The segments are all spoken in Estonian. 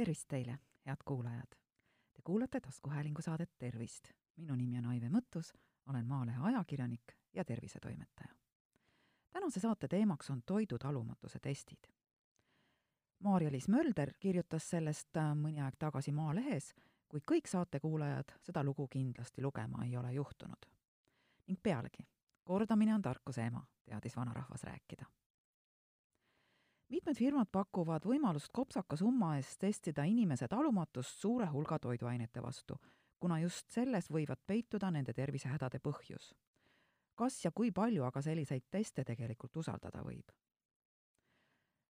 tervist teile, head kuulajad! Te kuulate taskuhäälingu saadet Tervist. minu nimi on Aive Mõttus, olen Maalehe ajakirjanik ja tervisetoimetaja. tänase saate teemaks on toidutalumatuse testid. Maarja-Liis Mölder kirjutas sellest äh, mõni aeg tagasi Maalehes, kuid kõik saatekuulajad seda lugu kindlasti lugema ei ole juhtunud. ning pealegi, kordamine on tarkuse ema, teadis vanarahvas rääkida mitmed firmad pakuvad võimalust kopsaka summa eest testida inimese talumatust suure hulga toiduainete vastu, kuna just selles võivad peituda nende tervisehädade põhjus. kas ja kui palju aga selliseid teste tegelikult usaldada võib?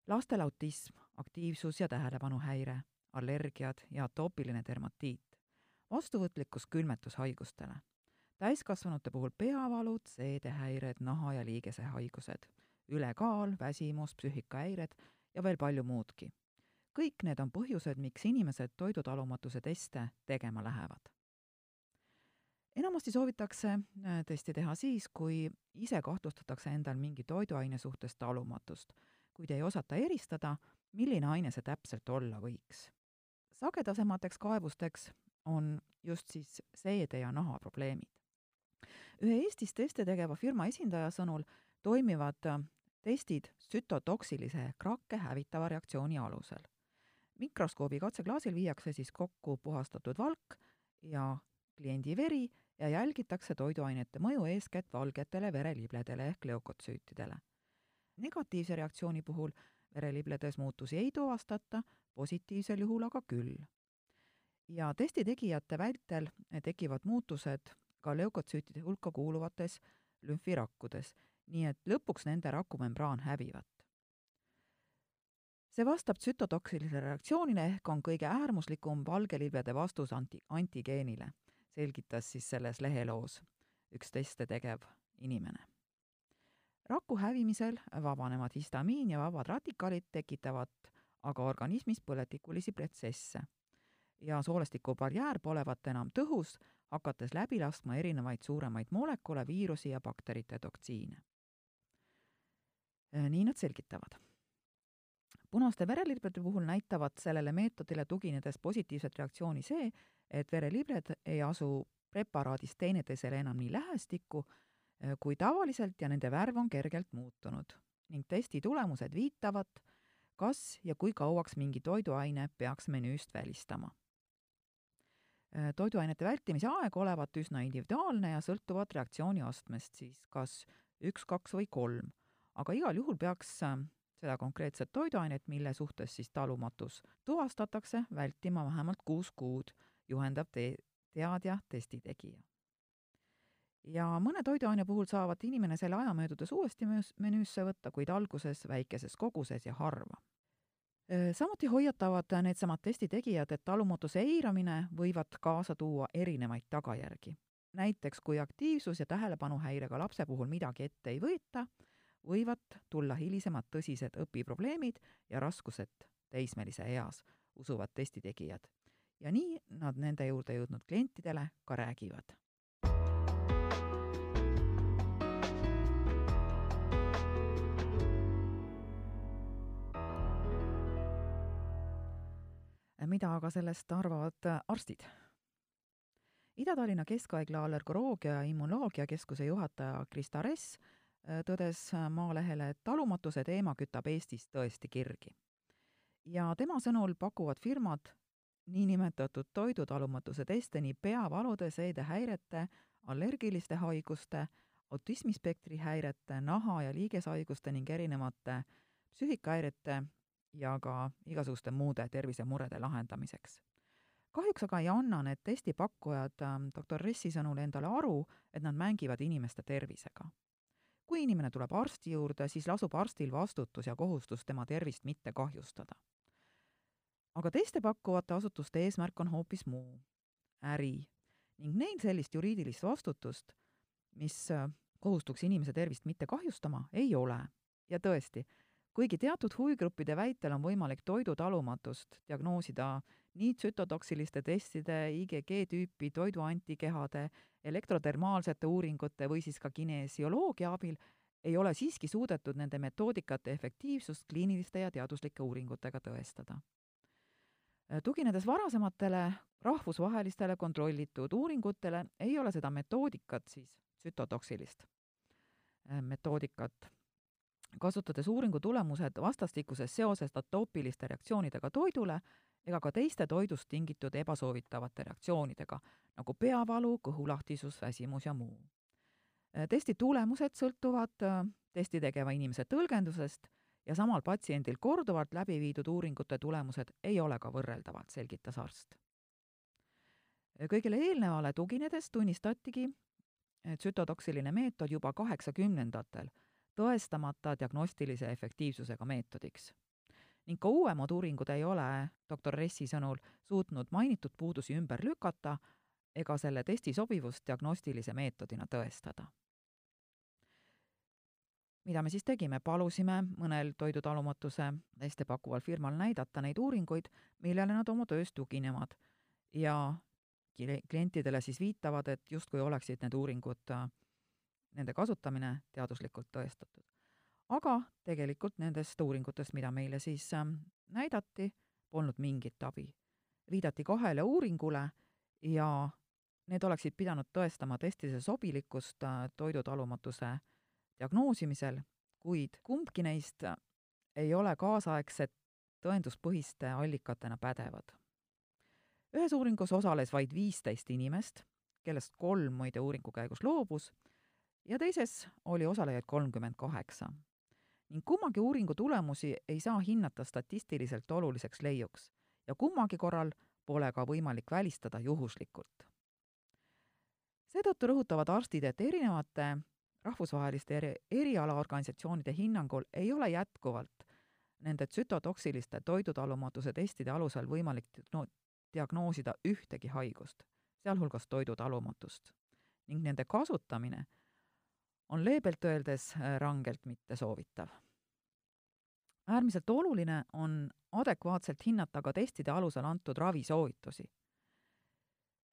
lastel autism, aktiivsus- ja tähelepanuhäire, allergiad ja atoopiline dermatiit, vastuvõtlikkus külmetushaigustele, täiskasvanute puhul peavalud, seedehäired, naha- ja liigesehaigused ülekaal, väsimus, psüühikahäired ja veel palju muudki. kõik need on põhjused, miks inimesed toidutalumatuse teste tegema lähevad. enamasti soovitakse äh, testi teha siis, kui ise kahtlustatakse endal mingi toiduaine suhtes talumatust, kuid ei osata eristada, milline aine see täpselt olla võiks. sagedasemateks kaebusteks on just siis seede- ja nahaprobleemid. ühe Eestis teste tegeva firma esindaja sõnul toimivad äh, testid sütotoksilise krakke hävitava reaktsiooni alusel. mikroskoobi katseklaasil viiakse siis kokku puhastatud valk ja kliendi veri ja jälgitakse toiduainete mõju eeskätt valgetele verelibledele ehk leukotsüütidele. negatiivse reaktsiooni puhul verelibledes muutusi ei tuvastata, positiivsel juhul aga küll. ja testi tegijate vältel tekivad muutused ka leukotsüütide hulka kuuluvates lümfirakkudes nii et lõpuks nende rakumembraan hävivat. see vastab tsütotoksilisele reaktsioonile ehk on kõige äärmuslikum valgelibede vastus anti-, antigeenile, selgitas siis selles leheloos üks teste tegev inimene. raku hävimisel vabanevad histamiin ja vabad radikaalid tekitavad aga organismis põletikulisi protsesse ja soolestiku barjäär polevat enam tõhus, hakates läbi laskma erinevaid suuremaid molekule, viirusi ja bakterite toksiine. Äh, nii nad selgitavad. punaste vereliblede puhul näitavad sellele meetodile tuginedes positiivset reaktsiooni see, et verelibled ei asu preparaadis teineteisele enam nii lähestikku äh, kui tavaliselt ja nende värv on kergelt muutunud ning testi tulemused viitavad, kas ja kui kauaks mingi toiduaine peaks menüüst välistama. Äh, toiduainete vältimise aeg olevat üsna individuaalne ja sõltuvat reaktsiooni astmest, siis kas üks, kaks või kolm aga igal juhul peaks äh, seda konkreetset toiduainet, mille suhtes siis talumatus tuvastatakse, vältima vähemalt kuus kuud, juhendab te-, teadja, testi tegija. ja mõne toiduaine puhul saavad inimene selle aja möödudes uuesti menüüsse võtta, kuid alguses väikeses koguses ja harva. Samuti hoiatavad needsamad testi tegijad, et talumatuse eiramine võivad kaasa tuua erinevaid tagajärgi. näiteks kui aktiivsus- ja tähelepanuhäirega lapse puhul midagi ette ei võeta, võivad tulla hilisemad tõsised õpiprobleemid ja raskused teismelise eas, usuvad testitegijad. ja nii nad nende juurde jõudnud klientidele ka räägivad. mida aga sellest arvavad arstid? Ida-Tallinna Keskhaigla allergoloogia ja immunoloogia keskuse juhataja Krista Ress tõdes äh, Maalehele, et talumatuse teema kütab Eestis tõesti kirgi. ja tema sõnul pakuvad firmad niinimetatud toidutalumatuse teste nii peavalude, seedehäirete, allergiliste haiguste, autismispektri häirete, naha- ja liigeshaiguste ning erinevate psüühikahäirete ja ka igasuguste muude tervisemurede lahendamiseks. kahjuks aga ei anna need testipakkujad ähm, doktor Ressi sõnul endale aru, et nad mängivad inimeste tervisega kui inimene tuleb arsti juurde, siis lasub arstil vastutus ja kohustus tema tervist mitte kahjustada. aga teiste pakkuvate asutuste eesmärk on hoopis muu, äri, ning neil sellist juriidilist vastutust, mis äh, kohustuks inimese tervist mitte kahjustama, ei ole. ja tõesti, kuigi teatud huvigruppide väitel on võimalik toidutalumatust diagnoosida nii tsütotoksiliste testide, IgG-tüüpi toiduantikehade, elektrodermaalsete uuringute või siis ka kinesioloogia abil, ei ole siiski suudetud nende metoodikate efektiivsust kliiniliste ja teaduslike uuringutega tõestada. tuginedes varasematele rahvusvahelistele kontrollitud uuringutele, ei ole seda metoodikat siis, tsütotoksilist metoodikat, kasutades uuringu tulemused vastastikuses seoses atoopiliste reaktsioonidega toidule ega ka teiste toidust tingitud ebasoovitavate reaktsioonidega, nagu peavalu, kõhulahtisus, väsimus ja muu. testi tulemused sõltuvad testi tegeva inimese tõlgendusest ja samal patsiendil korduvalt läbi viidud uuringute tulemused ei ole ka võrreldavad, selgitas arst. kõigele eelnevale tuginedes tunnistatigi tsütotoksiline meetod juba kaheksakümnendatel tõestamata diagnostilise efektiivsusega meetodiks. ning ka uuemad uuringud ei ole doktor Ressi sõnul suutnud mainitud puudusi ümber lükata ega selle testi sobivust diagnostilise meetodina tõestada. Mida me siis tegime, palusime mõnel toidutalumatuse teste pakkuval firmal näidata neid uuringuid, millele nad oma töös tuginevad. Ja klientidele siis viitavad, et justkui oleksid need uuringud, nende kasutamine teaduslikult tõestatud. aga tegelikult nendest uuringutest, mida meile siis näidati, polnud mingit abi. viidati kahele uuringule ja need oleksid pidanud tõestama testide sobilikkust toidutalumatuse diagnoosimisel, kuid kumbki neist ei ole kaasaegset tõenduspõhiste allikatena pädevad. ühes uuringus osales vaid viisteist inimest, kellest kolm muide uuringu käigus loobus, ja teises oli osalejaid kolmkümmend kaheksa. ning kummagi uuringu tulemusi ei saa hinnata statistiliselt oluliseks leiuks ja kummagi korral pole ka võimalik välistada juhuslikult. seetõttu rõhutavad arstid, et erinevate rahvusvaheliste eri, erialaorganisatsioonide hinnangul ei ole jätkuvalt nende tsütotoksiliste toidutalumatuse testide alusel võimalik no, diagnoosida ühtegi haigust, sealhulgas toidutalumatust. ning nende kasutamine on leebelt öeldes äh, rangelt mittesoovitav. äärmiselt oluline on adekvaatselt hinnata ka testide alusel antud ravisoovitusi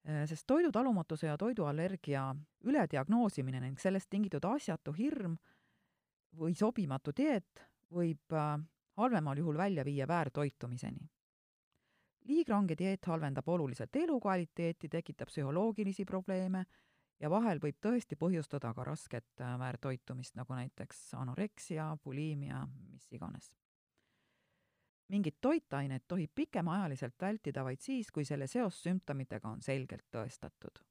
Äh, sest toidutalumatuse ja toiduallergia ülediagnoosimine ning sellest tingitud asjatu hirm või sobimatu dieet võib äh, halvemal juhul välja viia väärtoitumiseni. liigrange dieet halvendab oluliselt elukvaliteeti, tekitab psühholoogilisi probleeme ja vahel võib tõesti põhjustada ka rasket äh, väärtoitumist, nagu näiteks anoreksia, buliimia, mis iganes mingit toitainet tohib pikemaajaliselt vältida vaid siis, kui selle seos sümptomitega on selgelt tõestatud.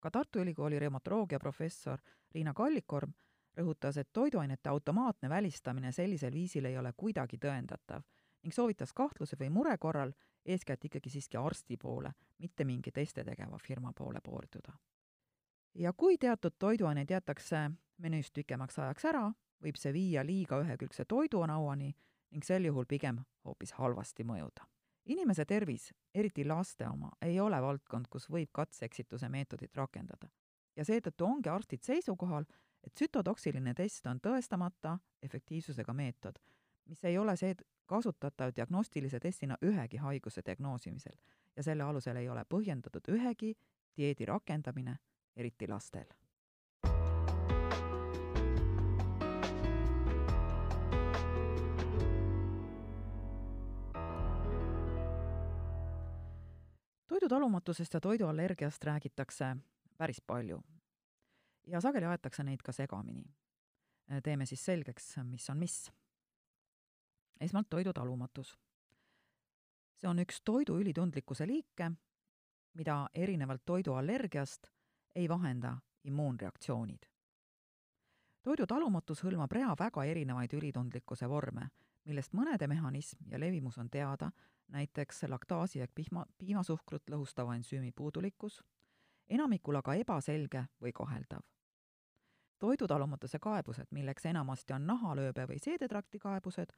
ka Tartu Ülikooli reumatoloogia professor Riina Kallikorm rõhutas, et toiduainete automaatne välistamine sellisel viisil ei ole kuidagi tõendatav ning soovitas kahtluse või mure korral eeskätt ikkagi siiski arsti poole, mitte mingi teste tegeva firma poole pöörduda. Ja kui teatud toiduaineid jäetakse menüüst pikemaks ajaks ära, võib see viia liiga ühekülgse toidunauani ning sel juhul pigem hoopis halvasti mõjuda. inimese tervis, eriti laste oma, ei ole valdkond, kus võib katse-eksituse meetodit rakendada. ja seetõttu ongi arstid seisukohal, et tsütotoksiline test on tõestamata efektiivsusega meetod, mis ei ole see kasutatav diagnostilise testina ühegi haiguse diagnoosimisel ja selle alusel ei ole põhjendatud ühegi dieedi rakendamine, eriti lastel toidutalumatusest ja toiduallergiast räägitakse päris palju. ja sageli aetakse neid ka segamini. teeme siis selgeks, mis on mis. esmalt toidutalumatus. see on üks toidu ülitundlikkuse liike, mida erinevalt toiduallergiast ei vahenda immuunreaktsioonid. toidutalumatus hõlmab rea väga erinevaid ülitundlikkuse vorme, millest mõnede mehhanism ja levimus on teada näiteks laktaasi ehk pihma, piimasuhkrut lõhustava ensüümi puudulikkus, enamikul aga ebaselge või kaheldav. toidutalumatuse kaebused, milleks enamasti on nahalööbe või seedetrakti kaebused,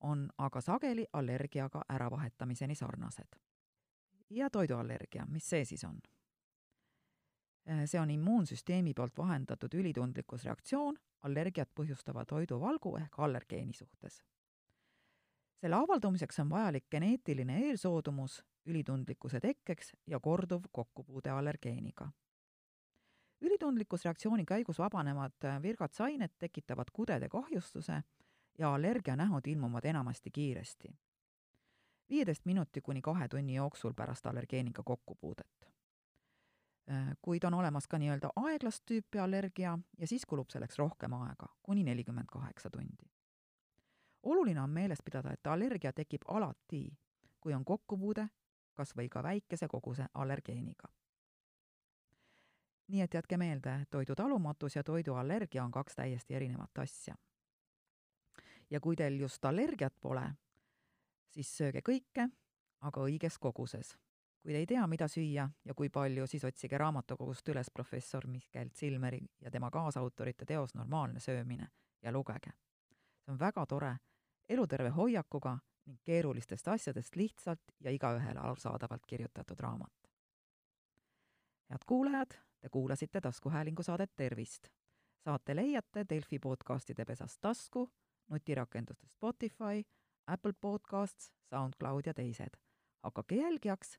on aga sageli allergiaga äravahetamiseni sarnased. ja toiduallergia, mis see siis on? See on immuunsüsteemi poolt vahendatud ülitundlikkusreaktsioon allergiat põhjustava toiduvalgu ehk allergeeni suhtes selle avaldumiseks on vajalik geneetiline eelsoodumus ülitundlikkuse tekkeks ja korduv kokkupuude allergeeniga. ülitundlikkusreaktsiooni käigus vabanevad virgatsained tekitavad kudede kahjustuse ja allergianähud ilmuvad enamasti kiiresti. viieteist minuti kuni kahe tunni jooksul pärast allergeeniga kokkupuudet. Kuid on olemas ka nii-öelda aeglast tüüpi allergia ja siis kulub selleks rohkem aega, kuni nelikümmend kaheksa tundi. oluline on meeles pidada, et allergia tekib alati, kui on kokkupuude kas või ka väikese koguse allergeeniga. nii et jätke meelde, toidu talumatus ja toiduallergia on kaks täiesti erinevat asja. ja kui teil just allergiat pole, siis sööge kõike, aga õiges koguses. Kui te ei tea, mida süüa ja kui palju, siis otsige raamatukogust üles professor Mihkel Zilmeri ja tema kaasautorite teos Normaalne söömine ja lugege. see on väga tore, eluterve hoiakuga ning keerulistest asjadest lihtsalt ja igaühele arusaadavalt kirjutatud raamat. head kuulajad, te kuulasite taskuhäälingu saadet Tervist. saate leiate Delfi podcastide pesast tasku, nutirakendustest Spotify, Apple Podcasts, SoundCloud ja teised. hakake jälgijaks